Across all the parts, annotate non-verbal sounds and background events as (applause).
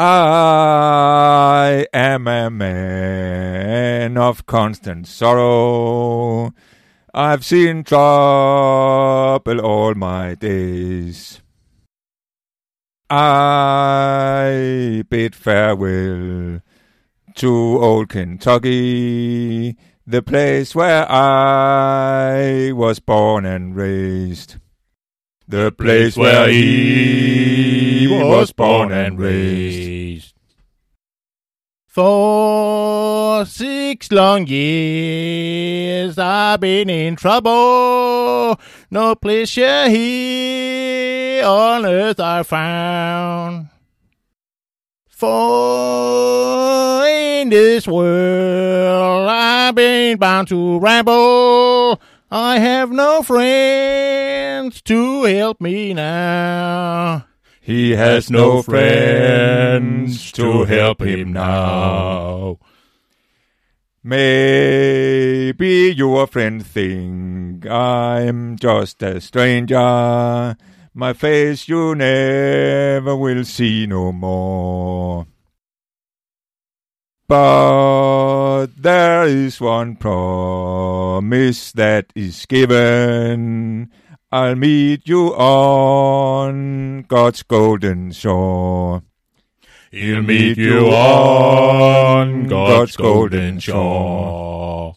I am a man of constant sorrow. I've seen trouble all my days. I bid farewell to old Kentucky, the place where I was born and raised. The place where he was born and raised. For six long years I've been in trouble. No pleasure here on earth I found. For in this world I've been bound to ramble. I have no friends to help me now. He has no friends to help him now. Maybe your friend think I'm just a stranger. My face you never will see no more. But there is one promise that is given. I'll meet you on God's golden shore. He'll meet you on God's golden shore.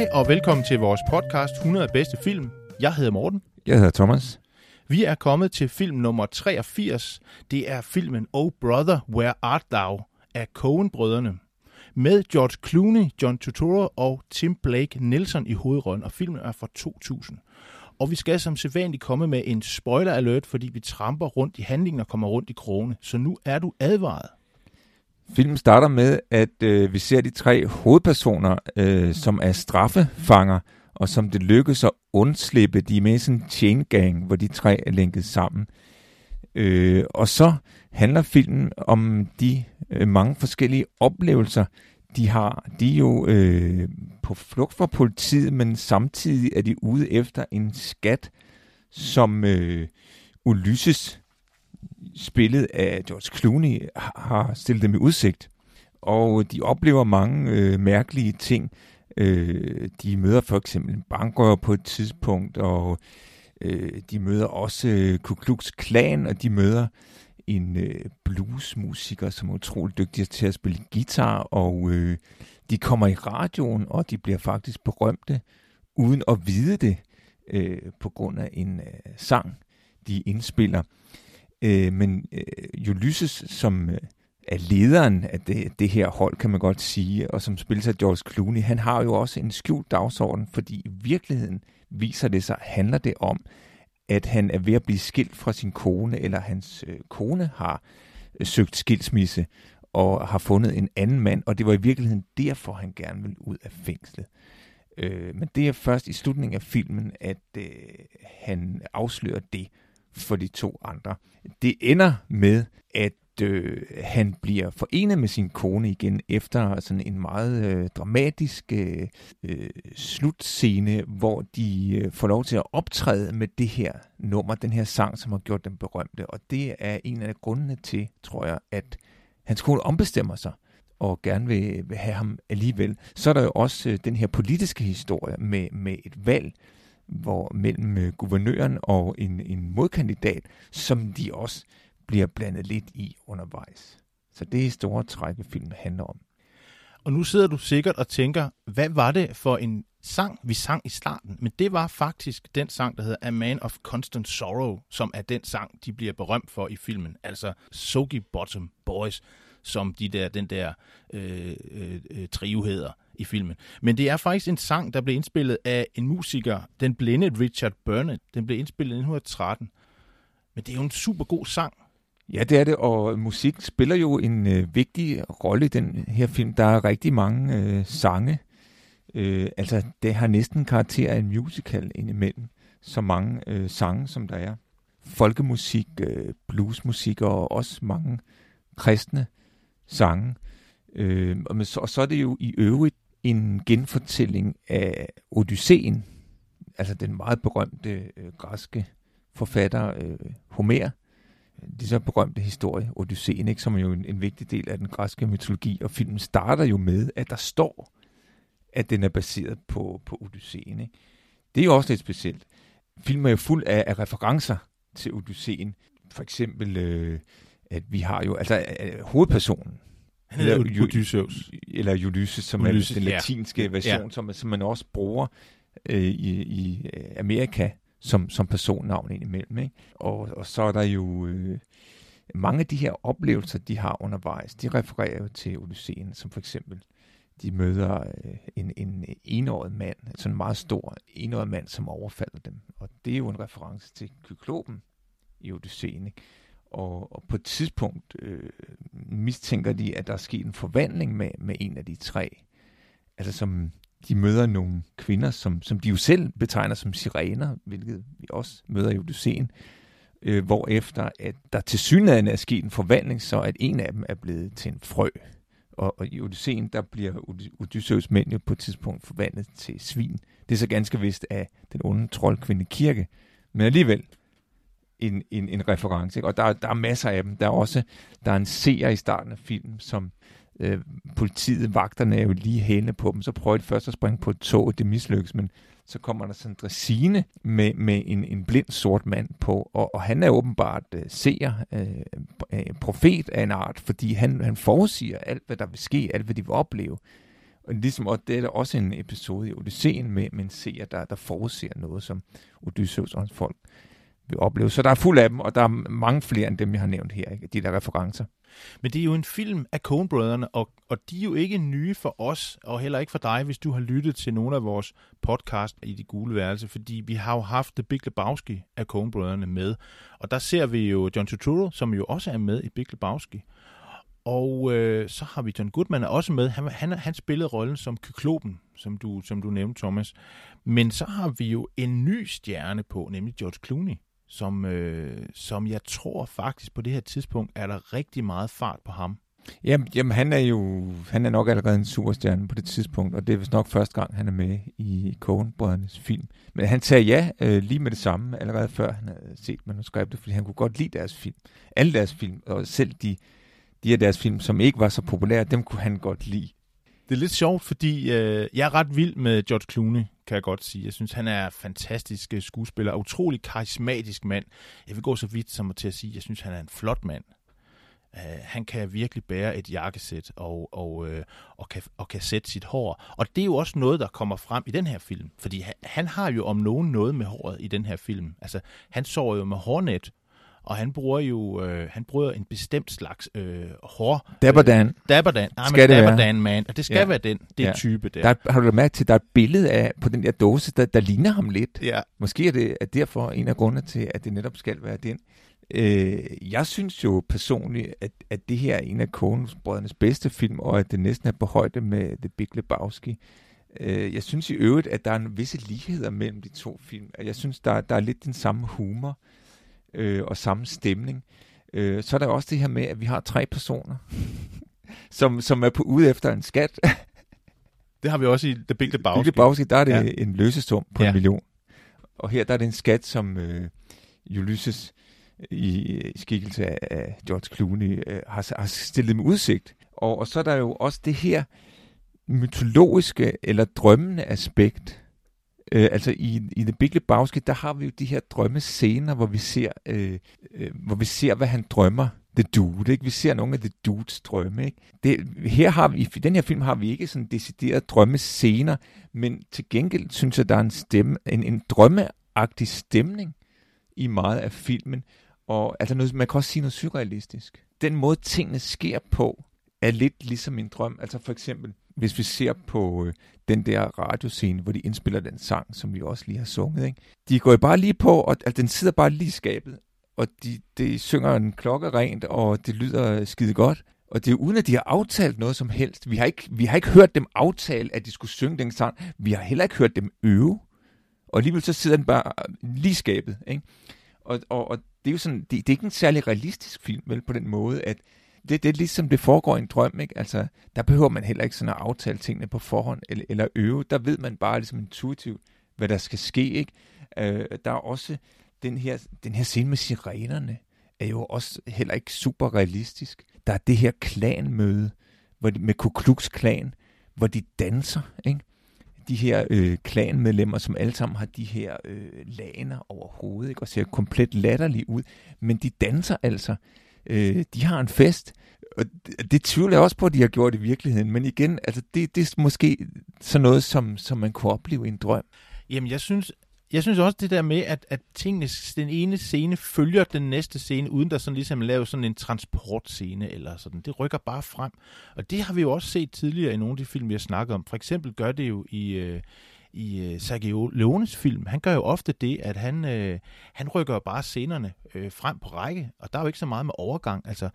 Hej og velkommen til vores podcast 100 bedste film. Jeg hedder Morten. Jeg hedder Thomas. Vi er kommet til film nummer 83. Det er filmen Oh Brother, Where Art Thou af Coen-brødrene. Med George Clooney, John Turturro og Tim Blake Nelson i hovedrollen, og filmen er fra 2000. Og vi skal som sædvanligt komme med en spoiler alert, fordi vi tramper rundt i handlingen og kommer rundt i krogene. Så nu er du advaret. Filmen starter med, at øh, vi ser de tre hovedpersoner, øh, som er straffefanger, og som det lykkes at undslippe. De er med i sådan en chain gang, hvor de tre er lænket sammen. Øh, og så handler filmen om de øh, mange forskellige oplevelser, de har. De er jo øh, på flugt fra politiet, men samtidig er de ude efter en skat, som øh, Ulysses, spillet af George Clooney, har stillet dem i udsigt. Og de oplever mange øh, mærkelige ting. Øh, de møder for eksempel en bankrøver på et tidspunkt, og øh, de møder også øh, Ku Klux Klan, og de møder en øh, bluesmusiker, som er utrolig dygtig til at spille guitar, og øh, de kommer i radioen, og de bliver faktisk berømte, uden at vide det, øh, på grund af en øh, sang, de indspiller. Øh, men øh, Ulysses, som øh, er lederen af det, det her hold, kan man godt sige, og som spilles af George Clooney, han har jo også en skjult dagsorden, fordi i virkeligheden viser det sig, handler det om, at han er ved at blive skilt fra sin kone, eller hans øh, kone har øh, søgt skilsmisse og har fundet en anden mand, og det var i virkeligheden derfor, han gerne ville ud af fængslet. Øh, men det er først i slutningen af filmen, at øh, han afslører det for de to andre. Det ender med, at øh, han bliver forenet med sin kone igen efter sådan en meget øh, dramatisk øh, øh, slutscene, hvor de øh, får lov til at optræde med det her nummer, den her sang, som har gjort dem berømte. Og det er en af grundene til, tror jeg, at hans kone ombestemmer sig og gerne vil, vil have ham alligevel. Så er der jo også øh, den her politiske historie med, med et valg, hvor mellem øh, guvernøren og en, en modkandidat, som de også bliver blandet lidt i undervejs. Så det er store træk, filmen handler om. Og nu sidder du sikkert og tænker, hvad var det for en sang, vi sang i starten, men det var faktisk den sang, der hedder A Man of Constant Sorrow, som er den sang, de bliver berømt for i filmen. Altså Sogi Bottom Boys, som de der, den der øh, øh, øh trio hedder i filmen. Men det er faktisk en sang, der blev indspillet af en musiker, den blinde Richard Burnett. Den blev indspillet i 1913. Men det er jo en super god sang. Ja, det er det, og musik spiller jo en øh, vigtig rolle i den her film. Der er rigtig mange øh, sange. Øh, altså, det har næsten karakter af en musical indimellem. Så mange øh, sange, som der er. Folkemusik, øh, bluesmusik og også mange kristne sange. Øh, og, så, og så er det jo i øvrigt en genfortælling af Odysseen, altså den meget berømte øh, græske forfatter øh, Homer, det så berømte historie, Odysseen, ikke, som er jo en, en vigtig del af den græske mytologi, og filmen starter jo med, at der står, at den er baseret på, på Odysseen. Ikke? Det er jo også lidt specielt. Filmen er jo fuld af, af referencer til Odysseen. For eksempel, øh, at vi har jo, altså øh, hovedpersonen, han hedder eller, Odysseus. Eller Ulysses, som Ulysses, er den latinske ja. version, ja. Som, som man også bruger øh, i, i øh, Amerika som, som personnavn indimellem. Ikke? Og, og så er der jo øh, mange af de her oplevelser, de har undervejs, de refererer jo til Odysseen, som for eksempel, de møder øh, en, en enåret mand, altså en meget stor enåret mand, som overfalder dem. Og det er jo en reference til Kyklopen i Odysseen. Ikke? Og, og på et tidspunkt øh, mistænker de, at der er sket en forvandling med, med en af de tre. Altså som de møder nogle kvinder, som, som de jo selv betegner som sirener, hvilket vi også møder i Odysseen, øh, hvor efter at der til synligheden er sket en forvandling, så at en af dem er blevet til en frø. Og, og i Odysseen, der bliver Odysseus mænd jo på et tidspunkt forvandlet til svin. Det er så ganske vist af den onde troldkvinde kirke. Men alligevel, en, en, en reference. Ikke? Og der, der er masser af dem. Der er også der er en seer i starten af filmen, som øh, politiet, vagterne er jo lige henne på dem. Så prøver de først at springe på et tog, det mislykkes, men så kommer der sådan en dressine med, med en, en blind sort mand på, og, og han er åbenbart øh, seer, øh, øh, profet af en art, fordi han, han forudsiger alt, hvad der vil ske, alt, hvad de vil opleve. Og, ligesom, og det er der også en episode i Odysseen med, med en seer, der, der forudser noget, som Odysseus og hans folk vil opleve. Så der er fuld af dem, og der er mange flere end dem, jeg har nævnt her, ikke? de der referencer. Men det er jo en film af Coen-brødrene, og, og de er jo ikke nye for os, og heller ikke for dig, hvis du har lyttet til nogle af vores podcast i de gule værelse, fordi vi har jo haft The Big Lebowski af Coen-brødrene med, og der ser vi jo John Turturro, som jo også er med i Big Lebowski. Og øh, så har vi John Goodman er også med. Han, han, han spillede rollen som Kyklopen, som du, som du nævnte, Thomas. Men så har vi jo en ny stjerne på, nemlig George Clooney som, øh, som jeg tror faktisk på det her tidspunkt, er der rigtig meget fart på ham. Jamen, jamen han er jo han er nok allerede en superstjerne på det tidspunkt, og det er vist nok første gang, han er med i coen film. Men han sagde ja øh, lige med det samme, allerede før han havde set manuskriptet, fordi han kunne godt lide deres film. Alle deres film, og selv de, de af deres film, som ikke var så populære, dem kunne han godt lide. Det er lidt sjovt, fordi øh, jeg er ret vild med George Clooney, kan jeg godt sige. Jeg synes, han er fantastisk øh, skuespiller, utrolig karismatisk mand. Jeg vil gå så vidt som til at sige, at jeg synes, han er en flot mand. Uh, han kan virkelig bære et jakkesæt og, og, uh, og, kan, og kan sætte sit hår. Og det er jo også noget, der kommer frem i den her film. Fordi han, han har jo om nogen noget med håret i den her film. Altså, han sover jo med hårnet og han bruger jo øh, han bruger en bestemt slags øh, hår. Dabberdan. Øh, Dabberdan. Nej, skal det Dabberdan være? man. Og det skal ja. være den, den ja. type der. der. Har du mærke til, at der er et billede af, på den der dåse, der, der ligner ham lidt. Ja. Måske er det er derfor en af grundene til, at det netop skal være den. Øh, jeg synes jo personligt, at, at det her er en af Coens bedste film, og at det næsten er på højde med The Big Lebowski. Øh, jeg synes i øvrigt, at der er en visse ligheder mellem de to film. Jeg synes, der, der er lidt den samme humor øh, og samme stemning. Øh, så er der også det her med, at vi har tre personer, (laughs) som, som er på ude efter en skat. det har vi også i The Big Lebowski. Big Lebowski, der er det ja. en løsesum på ja. en million. Og her der er det en skat, som øh, Ulysses i, i skikkelse af George Clooney øh, har, har stillet med udsigt. Og, og så er der jo også det her mytologiske eller drømmende aspekt, Øh, altså i, i The Big Lebowski, der har vi jo de her drømmescener, hvor vi ser, øh, øh, hvor vi ser, hvad han drømmer The Dude, ikke? Vi ser nogle af The Dudes drømme, ikke? Det, her har vi, I den her film har vi ikke sådan decideret drømmescener, men til gengæld synes jeg, der er en stemme, en, en drømmeagtig stemning i meget af filmen, og altså noget, man kan også sige noget surrealistisk. Den måde, tingene sker på, er lidt ligesom en drøm. Altså for eksempel, hvis vi ser på øh, den der radioscene, hvor de indspiller den sang, som vi også lige har sunget, ikke? de går jo bare lige på, og altså, den sidder bare lige i skabet, og de, de synger en klokke rent, og det lyder skide godt. Og det er uden, at de har aftalt noget som helst. Vi har ikke, vi har ikke hørt dem aftale, at de skulle synge den sang. Vi har heller ikke hørt dem øve. Og alligevel så sidder den bare øh, lige skabet. Ikke? Og, og, og det er jo sådan, det, det er ikke en særlig realistisk film, vel, på den måde, at det, det er ligesom det foregår i en drøm, ikke? Altså, der behøver man heller ikke sådan at aftale tingene på forhånd eller, eller øve. Der ved man bare ligesom intuitivt, hvad der skal ske, ikke? Øh, der er også den her, den her scene med sirenerne, er jo også heller ikke super realistisk. Der er det her klanmøde hvor de, med Ku Klux Klan, hvor de danser, ikke? de her øh, klanmedlemmer, som alle sammen har de her øh, laner over hovedet, ikke? og ser komplet latterlige ud, men de danser altså. Øh, de har en fest, og det, det tvivler jeg også på, at de har gjort i virkeligheden, men igen, altså det, det er måske sådan noget, som, som man kunne opleve i en drøm. Jamen, jeg synes, jeg synes også det der med, at, at tingene, den ene scene følger den næste scene, uden der sådan ligesom laver sådan en transportscene eller sådan. Det rykker bare frem. Og det har vi jo også set tidligere i nogle af de film, vi har snakket om. For eksempel gør det jo i, øh, i øh, Sergio Leones film. Han gør jo ofte det, at han, øh, han rykker bare scenerne øh, frem på række, og der er jo ikke så meget med overgang. Altså,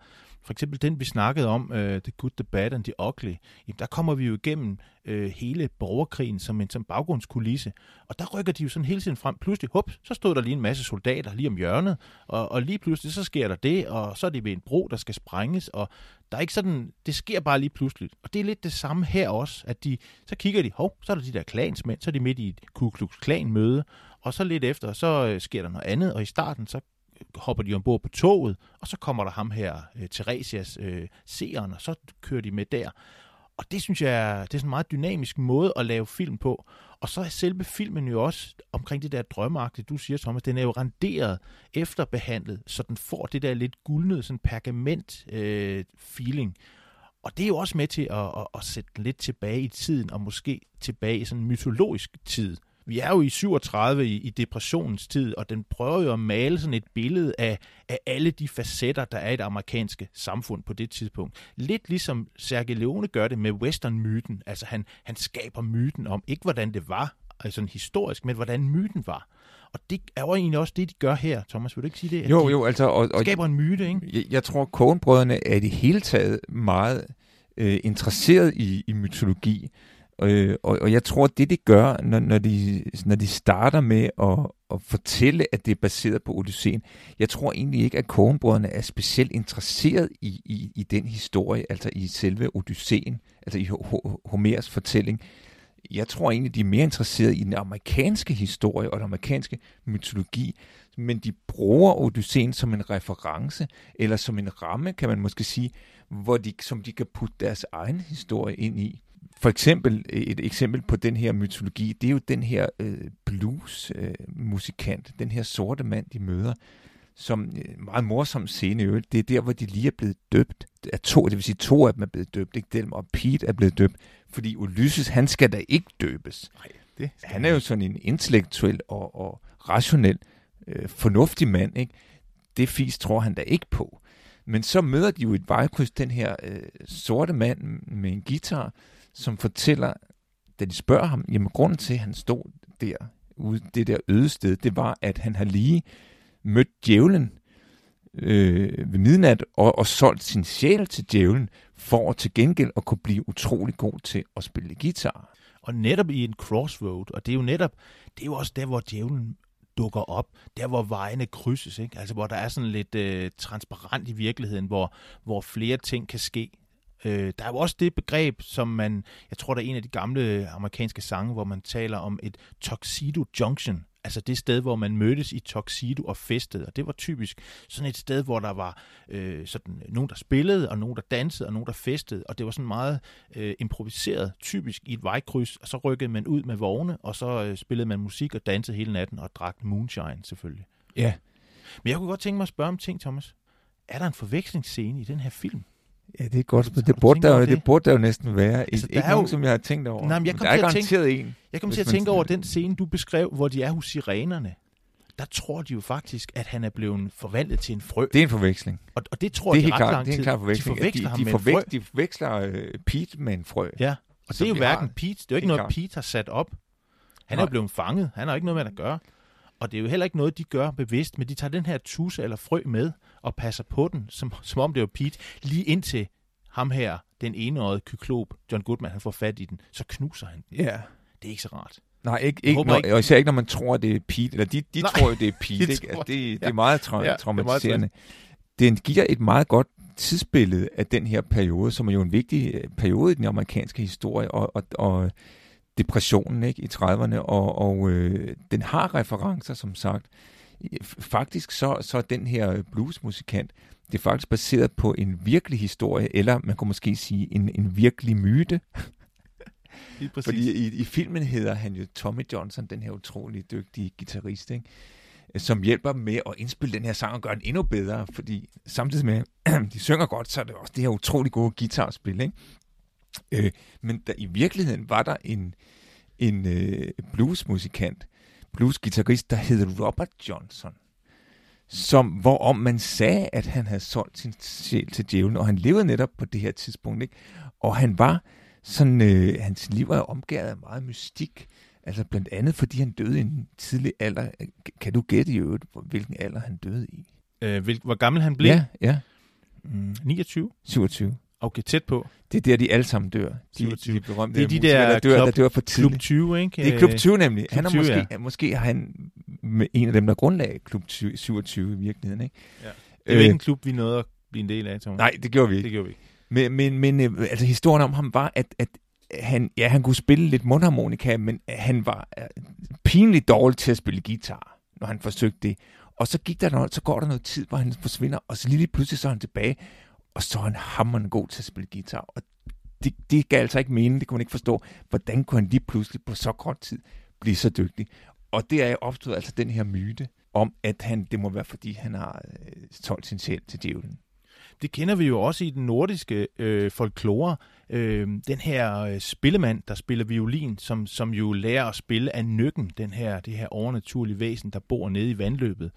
for eksempel den, vi snakkede om, uh, The Good, The Bad and The Ugly, jamen, der kommer vi jo igennem uh, hele borgerkrigen som en som baggrundskulisse, og der rykker de jo sådan hele tiden frem. Pludselig, hop, så stod der lige en masse soldater lige om hjørnet, og, og lige pludselig så sker der det, og så er det ved en bro, der skal sprænges, og der er ikke sådan, det sker bare lige pludselig. Og det er lidt det samme her også, at de, så kigger de, hov, så er der de der klansmænd, så er de midt i et Ku Klux Klan møde, og så lidt efter, så øh, sker der noget andet, og i starten, så hopper de ombord på toget, og så kommer der ham her, øh, Theresias øh, seeren, og så kører de med der. Og det synes jeg, det er sådan en meget dynamisk måde at lave film på. Og så er selve filmen jo også omkring det der drømmeagtige, du siger, Thomas, den er jo renderet, efterbehandlet, så den får det der lidt guldnede, sådan pergament øh, feeling. Og det er jo også med til at, at, at sætte den lidt tilbage i tiden, og måske tilbage i sådan en mytologisk tid vi er jo i 37 i, i depressionens tid, og den prøver jo at male sådan et billede af, af alle de facetter, der er i det amerikanske samfund på det tidspunkt. Lidt ligesom Sergio Leone gør det med western-myten. Altså han, han skaber myten om, ikke hvordan det var, altså historisk, men hvordan myten var. Og det er jo egentlig også det, de gør her, Thomas. Vil du ikke sige det? At jo, jo, altså... Og, og skaber en myte, ikke? Jeg, jeg tror, Coen-brødrene er i det hele taget meget øh, interesseret i, i mytologi. Øh, og, og jeg tror, det de gør, når, når, de, når de starter med at, at fortælle, at det er baseret på Odysseen, jeg tror egentlig ikke, at Kogenbrødrene er specielt interesseret i, i, i den historie, altså i selve Odysseen, altså i Homers fortælling. Jeg tror egentlig, de er mere interesseret i den amerikanske historie og den amerikanske mytologi, men de bruger Odysseen som en reference, eller som en ramme, kan man måske sige, hvor de, som de kan putte deres egen historie ind i for eksempel, et eksempel på den her mytologi, det er jo den her øh, blues-musikant, øh, den her sorte mand, de møder, som øh, meget morsom scene i Det er der, hvor de lige er blevet døbt. Er to, det vil sige, to af dem er blevet døbt, ikke dem, og Pete er blevet døbt, fordi Ulysses, han skal da ikke døbes. Nej, det han er jo sådan en intellektuel og, og rationel, øh, fornuftig mand, ikke? Det fis tror han da ikke på. Men så møder de jo et vejkryds, den her øh, sorte mand med en guitar, som fortæller, da de spørger ham, jamen grunden til, at han stod der, ude det der øde sted, det var, at han har lige mødt djævlen øh, ved midnat og, og solgt sin sjæl til djævlen for at til gengæld at kunne blive utrolig god til at spille guitar. Og netop i en crossroad, og det er jo netop, det er jo også der, hvor djævlen dukker op, der hvor vejene krydses, ikke? altså hvor der er sådan lidt øh, transparent i virkeligheden, hvor, hvor flere ting kan ske. Øh, der er jo også det begreb, som man, jeg tror, der er en af de gamle amerikanske sange, hvor man taler om et tuxedo junction, altså det sted, hvor man mødtes i tuxedo og festede, og det var typisk sådan et sted, hvor der var øh, sådan nogen, der spillede, og nogen, der dansede, og nogen, der festede, og det var sådan meget øh, improviseret, typisk i et vejkryds, og så rykkede man ud med vogne, og så øh, spillede man musik og dansede hele natten, og drak moonshine selvfølgelig. Ja. Men jeg kunne godt tænke mig at spørge om ting, Thomas. er der en forvekslingsscene i den her film? Ja, det er et godt spørgsmål. Det burde, der, over jo, det? det? burde der jo næsten være. Altså, der ikke er jo- nogen, som jeg har tænkt over. Nej, men jeg Men kom der er til at tænke- garanteret en. Jeg kom til at tænke over sådan- den scene, du beskrev, hvor de er hos sirenerne. Der tror de jo faktisk, at han er blevet forvandlet til en frø. Det er en forveksling. Og, og det tror det er de ret klart, lang det er tid. en klar De forveksling. forveksler de, med de, frø. forveksler, de forveksler øh, Pete med en frø. Ja, og det er jo hverken. Pete, det er jo ikke noget. Pete har sat op. Han er jo blevet fanget. Han har ikke noget med at gøre. Og det er jo heller ikke noget, de gør bevidst, men de tager den her tusse eller frø med og passer på den, som, som om det var Pete, lige indtil ham her, den enårede kyklop, John Goodman, han får fat i den, så knuser han den. Ja. Det er ikke så rart. Nej, ikke, ikke, når, ikke- og især ikke, når man tror, det er Pete. Eller de, de Nej, tror jo, det er (laughs) Pete. de ikke? Altså, det, det ja. er meget tra- Ja, det er meget traumatiserende. Den giver et meget godt tidsbillede af den her periode, som er jo en vigtig øh, periode i den amerikanske historie, og, og, og depressionen ikke, i 30'erne, og, og øh, den har referencer, som sagt. Faktisk så, så den her bluesmusikant, det er faktisk baseret på en virkelig historie, eller man kunne måske sige en, en virkelig myte, (laughs) Lige præcis. fordi i, i filmen hedder han jo Tommy Johnson, den her utrolig dygtige guitarist, ikke? som hjælper dem med at indspille den her sang og gøre den endnu bedre, fordi samtidig med, (clears throat) de synger godt, så er det også det her utrolig gode guitarspil. Ikke? Øh, men der, i virkeligheden var der en, en øh, bluesmusikant, bluesgitarrist, der hed Robert Johnson, som, hvorom man sagde, at han havde solgt sin sjæl til djævlen, og han levede netop på det her tidspunkt. Ikke? Og han var sådan, øh, hans liv er omgivet af meget mystik. Altså blandt andet, fordi han døde i en tidlig alder. Kan du gætte i øvrigt, hvilken alder han døde i? Øh, hvil, hvor gammel han blev? Ja, ja. Mm, 29. 27. Okay, tæt på. Det er der, de alle sammen dør. De, 27. de berømte Det er de der der dør, klub- der dør for tidligt. Klub 20, ikke? Det er klub 20 nemlig. Klub han er 20, måske, ja. måske er han med en af dem, der grundlagde klub 20, 27 i virkeligheden. Ikke? Ja. Det er jo ikke en klub, vi nåede at blive en del af, Thomas. Øh, Nej, det gjorde vi ikke. det gjorde vi ikke. Men, men, men øh, altså, historien om ham var, at, at han, ja, han kunne spille lidt mundharmonika, men han var øh, pinligt dårlig til at spille guitar, når han forsøgte det. Og så gik der noget, så går der noget tid, hvor han forsvinder, og så lige pludselig så er han tilbage, og så er han hammerende god til at spille guitar. Og det, det gav altså ikke mening, det kunne man ikke forstå. Hvordan kunne han lige pludselig på så kort tid blive så dygtig? Og det er opstået altså den her myte om, at han, det må være, fordi han har øh, solgt sin sjæl til djævlen. Det kender vi jo også i den nordiske øh, folklore. Øh, den her øh, spillemand, der spiller violin, som, som jo lærer at spille af nykken, den her, det her overnaturlige væsen, der bor nede i vandløbet,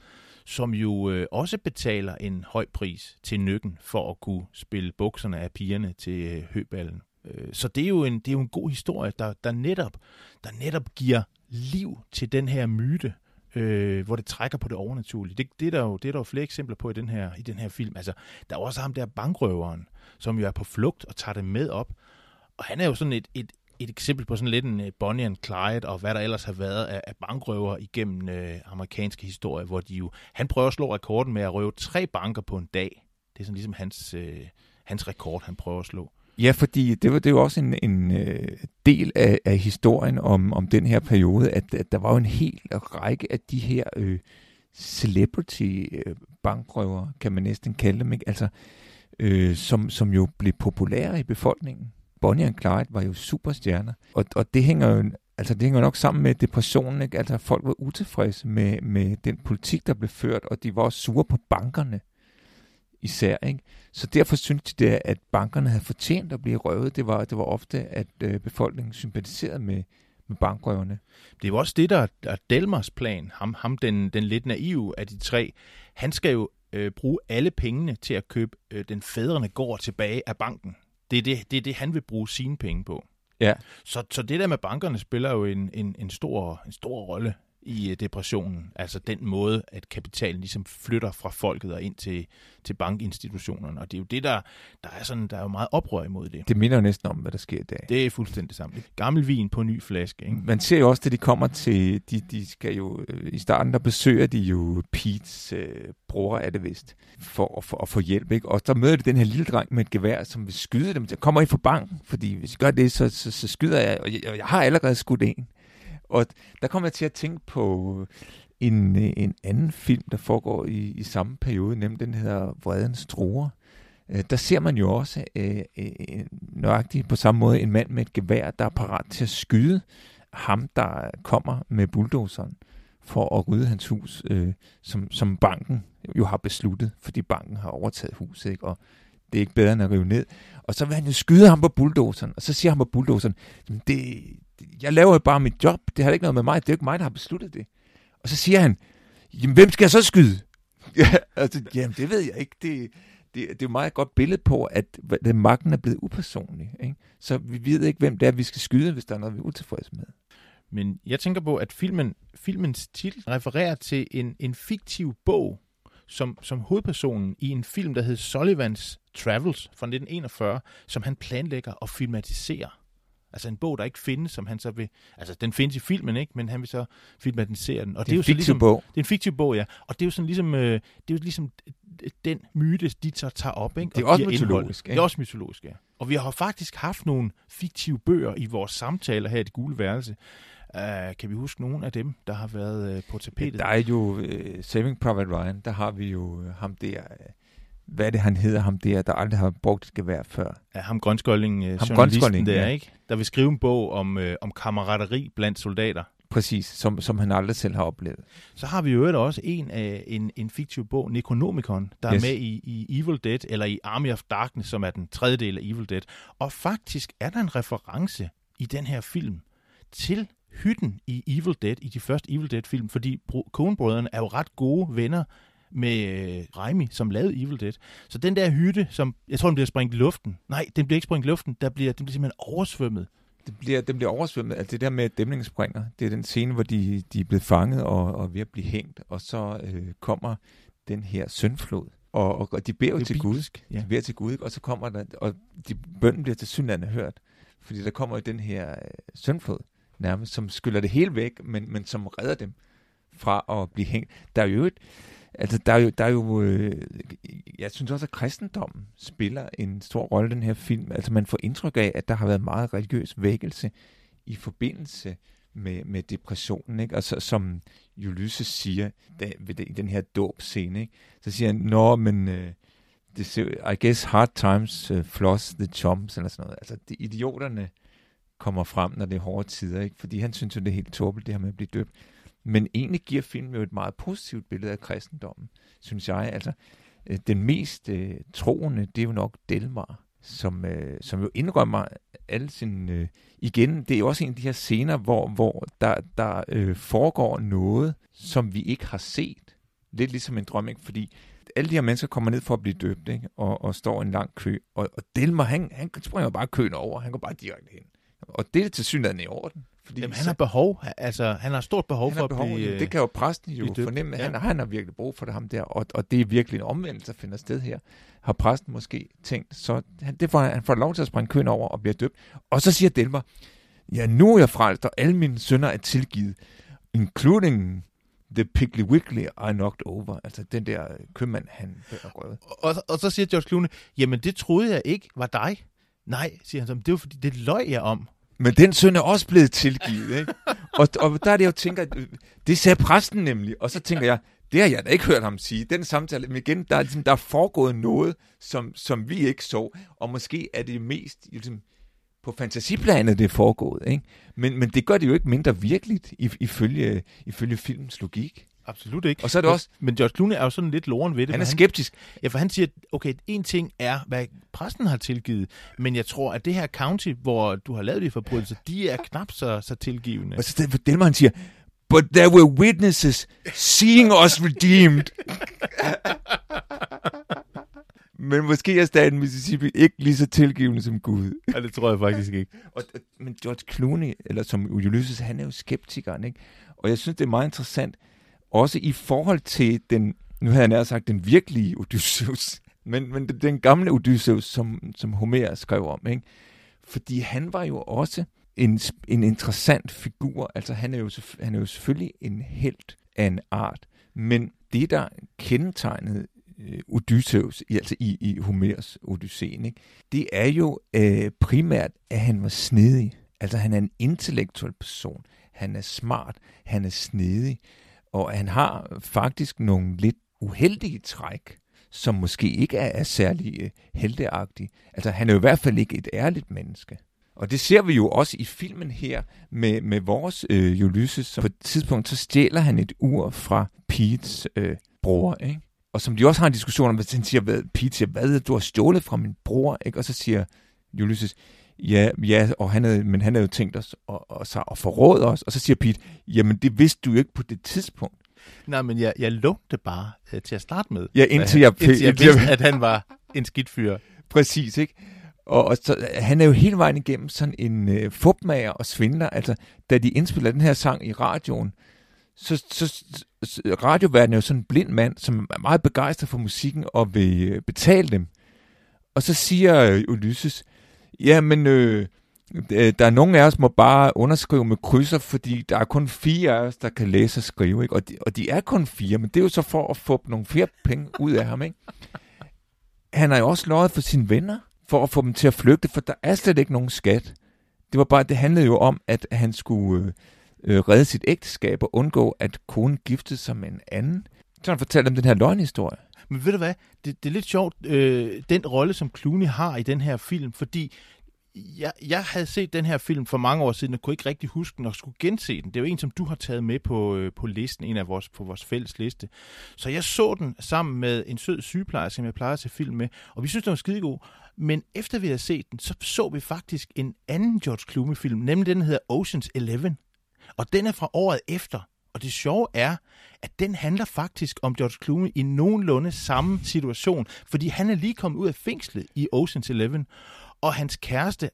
som jo øh, også betaler en høj pris til nykken for at kunne spille bukserne af pigerne til øh, høballen. Øh, så det er, jo en, det er jo en god historie, der, der, netop, der netop giver liv til den her myte, øh, hvor det trækker på det overnaturlige. Det, det, er der jo, det er der jo flere eksempler på i den her, i den her film. Altså, der er også ham der bankrøveren, som jo er på flugt og tager det med op. Og han er jo sådan et, et, et eksempel på sådan lidt en øh, Bonnie and Clyde, og hvad der ellers har været af, af bankrøver igennem øh, amerikanske historie, hvor de jo, han prøver at slå rekorden med at røve tre banker på en dag. Det er sådan ligesom hans, øh, hans rekord, han prøver at slå. Ja, fordi det var det var også en, en øh, del af, af historien om, om den her periode, at, at der var jo en hel række af de her øh, celebrity-bankrøver, øh, kan man næsten kalde dem, ikke? Altså, øh, som, som jo blev populære i befolkningen. Bonnie and Clyde var jo superstjerner, og, og det hænger jo Altså, det hænger nok sammen med depressionen, ikke? Altså, folk var utilfredse med, med den politik, der blev ført, og de var også sure på bankerne især, ikke? Så derfor syntes de, det, at bankerne havde fortjent at blive røvet. Det var, det var ofte, at øh, befolkningen sympatiserede med, med bankrøverne. Det var også det, der er Delmers plan. Ham, ham den, den lidt naive af de tre. Han skal jo øh, bruge alle pengene til at købe øh, den fædrene går tilbage af banken. Det er det, det er det, han vil bruge sine penge på. Ja. Så, så det der med bankerne spiller jo en, en, en, stor, en stor rolle i øh, depressionen. Altså den måde, at kapitalen ligesom flytter fra folket og ind til, til bankinstitutionerne. Og det er jo det, der, der er sådan, der er jo meget oprør imod det. Det minder jo næsten om, hvad der sker i dag. Det er fuldstændig samme. Gammel vin på ny flaske, ikke? Man ser jo også, at de kommer til, de, de skal jo, øh, i starten der besøger de jo Pete's øh, bror, er det vist, for, for at få hjælp, ikke? Og der møder de den her lille dreng med et gevær, som vil skyde dem. Jeg kommer I fra banken, fordi hvis I gør det, så, så, så skyder jeg, og jeg, og jeg har allerede skudt en. Og der kommer jeg til at tænke på øh, en, øh, en anden film, der foregår i, i samme periode, nemlig den hedder Vredens Truer. Øh, der ser man jo også øh, øh, nøjagtigt på samme måde en mand med et gevær, der er parat til at skyde ham, der kommer med bulldozeren for at rydde hans hus, øh, som, som banken jo har besluttet, fordi banken har overtaget huset, ikke? og det er ikke bedre end at rive ned. Og så vil han jo skyde ham på bulldozeren, og så siger han på bulldozeren, det, jeg laver jo bare mit job, det har ikke noget med mig, det er ikke mig, der har besluttet det. Og så siger han, jamen hvem skal jeg så skyde? (laughs) ja, altså, jamen det ved jeg ikke, det, det, det er jo meget godt billede på, at, at magten er blevet upersonlig. Ikke? Så vi ved ikke, hvem det er, vi skal skyde, hvis der er noget, vi er utilfredse med. Men jeg tænker på, at filmen, filmens titel refererer til en, en fiktiv bog, som, som hovedpersonen i en film, der hed Sullivans Travels fra 1941, som han planlægger at filmatisere. Altså en bog, der ikke findes, som han så vil... Altså, den findes i filmen, ikke? Men han vil så filmatisere den. Og det er, det er jo så ligesom, bog. Det er en fiktiv bog, ja. Og det er jo sådan ligesom, øh, det er jo ligesom den myte, de så tager op, ikke? Det er også mytologisk, ikke? Det er også mytologisk, ja. Og vi har faktisk haft nogle fiktive bøger i vores samtaler her i det gule værelse. Uh, kan vi huske nogle af dem, der har været uh, på tapetet? Der er jo uh, Saving Private Ryan, der har vi jo uh, ham der... Uh, hvad er det, han hedder, ham der, der aldrig har brugt et gevær før? Ja, ham grønskolding, uh, ham grønskolding der, ja. ikke? Der vil skrive en bog om, uh, om kammerateri blandt soldater. Præcis, som, som han aldrig selv har oplevet. Så har vi jo også en, af en, en fiktiv bog, Necronomicon, der yes. er med i, i Evil Dead, eller i Army of Darkness, som er den tredje del af Evil Dead. Og faktisk er der en reference i den her film til hytten i Evil Dead, i de første Evil Dead-film, fordi Coen-brødrene er jo ret gode venner med øh, Raimi, som lavede Evil Dead. Så den der hytte, som jeg tror, den bliver sprængt i luften. Nej, den bliver ikke sprængt i luften, der bliver, den bliver simpelthen oversvømmet. Det bliver, den bliver oversvømmet. Altså det der med dæmningen springer, det er den scene, hvor de, de er blevet fanget og, og ved at blive hængt, og så øh, kommer den her søndflod. Og, og, og de beder jo til Gud. Ja. De beder til Gud, og så kommer der, og de, bønden bliver til synlande hørt. Fordi der kommer jo den her øh, søndflod nærmest, som skyller det hele væk, men, men som redder dem fra at blive hængt. Der er jo et, altså der er jo, der er jo øh, jeg synes også, at kristendommen spiller en stor rolle i den her film. Altså man får indtryk af, at der har været meget religiøs vækkelse i forbindelse med, med depressionen, ikke? Altså, som Ulysses siger da, ved det, i den her dåbscene, ikke? så siger han, nå, men øh, det, I guess hard times uh, floss the chumps, eller sådan noget. Altså, de idioterne kommer frem, når det er hårde tider, ikke? fordi han synes jo, det er helt tåbeligt, det her med at blive døbt. Men egentlig giver filmen jo et meget positivt billede af kristendommen, synes jeg. Altså, øh, den mest øh, troende, det er jo nok Delmar, som, øh, som jo indrømmer alle sine... Øh, igen, det er jo også en af de her scener, hvor, hvor der, der øh, foregår noget, som vi ikke har set. Lidt ligesom en drøm, ikke? fordi alle de her mennesker kommer ned for at blive døbt, ikke? Og, og står i en lang kø. Og, og Delmar, han, han springer bare køen over. Han går bare direkte hen. Og det er til synligheden i orden. Fordi Jamen, han har behov, altså han har stort behov for behov, at blive... Det kan jo præsten jo fornemme, ja. han, han har virkelig brug for det, ham der, og, og det er virkelig en omvendelse, der finder sted her. Har præsten måske tænkt, så han, det får, han får lov til at springe køen over og bliver døbt. Og så siger Delmer, ja, nu er jeg frelst, og alle mine sønner er tilgivet, including The Piggly Wiggly I knocked over. Altså den der købmand, han røvet. Og, og så siger George Clooney, jamen det troede jeg ikke var dig. Nej, siger han så, det var fordi, det løg jeg om. Men den søn er også blevet tilgivet, ikke? og, og der er det, jeg tænker, det sagde præsten nemlig, og så tænker jeg, det har jeg da ikke hørt ham sige. Den samtale, men igen, der er, ligesom, der er foregået noget, som, som vi ikke så, og måske er det mest ligesom, på fantasiplanet, det er foregået. Ikke? Men, men det gør det jo ikke mindre virkeligt, ifølge, ifølge filmens logik. Absolut ikke. Og så er det også... Men George Clooney er jo sådan lidt loren ved det. Han er skeptisk. Han, ja, for han siger, okay, en ting er, hvad præsten har tilgivet, men jeg tror, at det her county, hvor du har lavet de forbrydelser, de er knap så, så tilgivende. Og så Delmer, han siger, but there were witnesses seeing us redeemed. men måske er staten Mississippi ikke lige så tilgivende som Gud. ja, det tror jeg faktisk ikke. og, men George Clooney, eller som Ulysses, han er jo skeptikeren, ikke? Og jeg synes, det er meget interessant, også i forhold til den, nu havde jeg nær sagt, den virkelige Odysseus, (laughs) men, men den gamle Odysseus, som, som Homer skrev om, ikke? Fordi han var jo også en, en interessant figur. Altså han er, jo, han er jo selvfølgelig en held af en art, men det, der kendetegnede øh, Odysseus, altså i, i Homers Odysseen, ikke? det er jo øh, primært, at han var snedig. Altså han er en intellektuel person. Han er smart. Han er snedig. Og han har faktisk nogle lidt uheldige træk, som måske ikke er, er særlig øh, helteagtige. Altså, han er jo i hvert fald ikke et ærligt menneske. Og det ser vi jo også i filmen her med, med vores øh, Ulysses. Så på et tidspunkt, så stjæler han et ur fra Pete's øh, bror, ikke? Og som de også har en diskussion om, hvis han siger, hvad, Pete siger, hvad du har stjålet fra min bror, ikke? Og så siger Ulysses, ja, ja, og han havde, men han havde jo tænkt os at, at, at forråde os. Og så siger Pete, jamen det vidste du jo ikke på det tidspunkt. Nej, men jeg, jeg lugte bare uh, til at starte med. Ja, indtil jeg, indtil jeg vidste, at han var en skidt fyr. Præcis, ikke? Og, og så, han er jo hele vejen igennem sådan en øh, fupmager og svindler. Altså, da de indspiller den her sang i radioen, så, så, så radioverdenen er jo sådan en blind mand, som er meget begejstret for musikken og vil øh, betale dem. Og så siger øh, Ulysses, ja, men øh, øh, der er nogen af os, må bare underskrive med krydser, fordi der er kun fire af os, der kan læse og skrive. Ikke? Og, de, og de er kun fire, men det er jo så for at få nogle flere penge ud af ham. Ikke? Han har jo også løjet for sine venner, for at få dem til at flygte, for der er slet ikke nogen skat. Det var bare, det handlede jo om, at han skulle øh, øh, redde sit ægteskab og undgå, at konen giftede sig med en anden. Så han fortalte om den her løgnhistorie. Men ved du hvad, det, det er lidt sjovt, øh, den rolle, som Clooney har i den her film, fordi jeg, jeg havde set den her film for mange år siden, og kunne ikke rigtig huske den, og skulle gense den. Det er jo en, som du har taget med på, øh, på listen, en af vores, på vores fælles liste. Så jeg så den sammen med en sød sygeplejerske, som jeg plejer at se film med, og vi synes, den var skidegod. Men efter vi havde set den, så så vi faktisk en anden George Clooney-film, nemlig den, der hedder Ocean's Eleven. Og den er fra året efter. Og det sjove er, at den handler faktisk om George Clooney i nogenlunde samme situation, fordi han er lige kommet ud af fængslet i Ocean's Eleven, og hans kæreste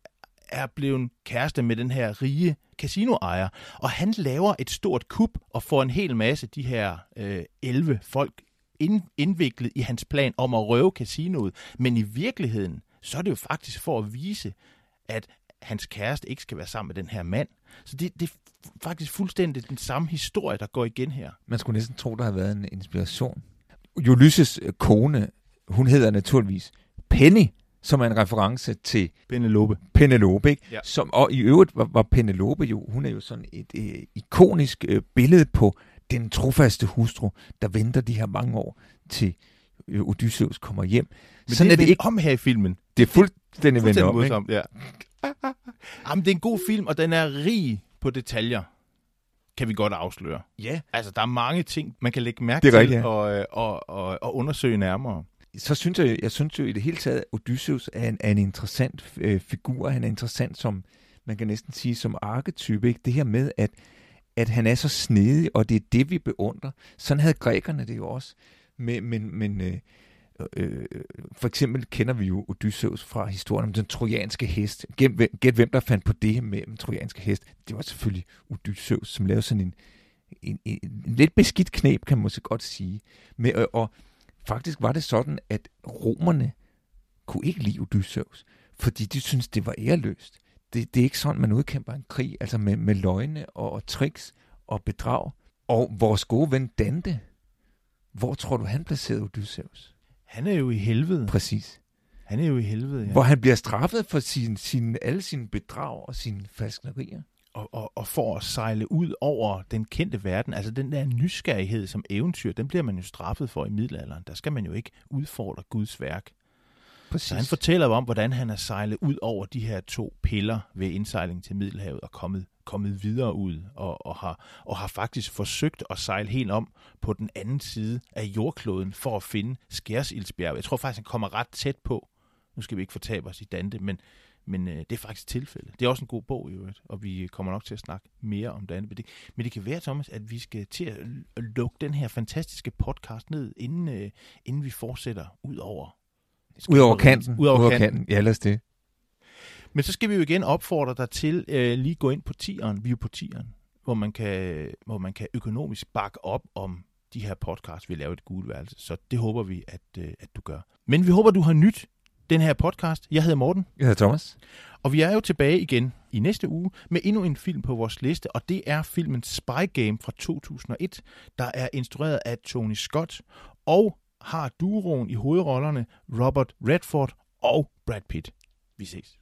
er blevet kæreste med den her rige casinoejer, og han laver et stort kup og får en hel masse de her øh, 11 folk ind, indviklet i hans plan om at røve casinoet. Men i virkeligheden, så er det jo faktisk for at vise, at hans kæreste ikke skal være sammen med den her mand. Så det, det er faktisk fuldstændig den samme historie, der går igen her. Man skulle næsten tro, der har været en inspiration. Ulysses kone, hun hedder naturligvis Penny, som er en reference til Penelope. Penelope, ikke? Ja. Som, og i øvrigt var, var Penelope jo, hun er jo sådan et øh, ikonisk øh, billede på den trofaste hustru, der venter de her mange år til øh, Odysseus kommer hjem. Men sådan det er, er det ikke om her i filmen. Det er fuldstændig vendt om, ikke? ja. (laughs) Jamen, det er en god film, og den er rig på detaljer, kan vi godt afsløre. Ja. Altså, der er mange ting, man kan lægge mærke til rigtigt, ja. og, øh, og, og, og undersøge nærmere. Så synes jeg, jeg synes jo i det hele taget, at Odysseus er en, er en interessant øh, figur. Han er interessant som, man kan næsten sige, som arketype. Ikke? Det her med, at, at han er så snedig, og det er det, vi beundrer. Sådan havde grækerne det jo også. Men, men, men øh, Øh, øh, øh, for eksempel kender vi jo Odysseus fra historien om den trojanske hest. Gæt, hvem der fandt på det med den trojanske hest. Det var selvfølgelig Odysseus, som lavede sådan en, en, en, en lidt beskidt knep, kan man så godt sige. Men, og, og faktisk var det sådan, at romerne kunne ikke lide Odysseus, fordi de syntes, det var æreløst. Det, det er ikke sådan, man udkæmper en krig, altså med, med løgne og, og tricks og bedrag. Og vores gode ven Dante, hvor tror du, han placerede Odysseus? Han er jo i helvede. Præcis. Han er jo i helvede, ja. Hvor han bliver straffet for sin, sin, alle sine bedrag og sine falsknerier. Og, og, og for at sejle ud over den kendte verden, altså den der nysgerrighed som eventyr, den bliver man jo straffet for i middelalderen. Der skal man jo ikke udfordre Guds værk. Præcis. Så han fortæller om, hvordan han er sejlet ud over de her to piller ved indsejling til Middelhavet og kommet kommet videre ud og, og, har, og har faktisk forsøgt at sejle helt om på den anden side af jordkloden for at finde Skærsildsbjerg. Jeg tror faktisk, han kommer ret tæt på. Nu skal vi ikke fortabe os i Dante, men, men øh, det er faktisk tilfældet. Det er også en god bog i øvrigt, og vi kommer nok til at snakke mere om Dante. Men det, men det kan være, Thomas, at vi skal til at lukke den her fantastiske podcast ned, inden, øh, inden vi fortsætter ud over ud over kanten. Ud over kanten. kanten. Ja, lad os det. Men så skal vi jo igen opfordre dig til øh, lige gå ind på tieren, vi er på tieren, hvor man, kan, hvor man kan økonomisk bakke op om de her podcasts, vi laver et gulværelse. Så det håber vi, at, øh, at du gør. Men vi håber, du har nyt den her podcast. Jeg hedder Morten. Jeg hedder Thomas. Og vi er jo tilbage igen i næste uge med endnu en film på vores liste, og det er filmen Spy Game fra 2001, der er instrueret af Tony Scott og har duoen i hovedrollerne Robert Redford og Brad Pitt. Vi ses.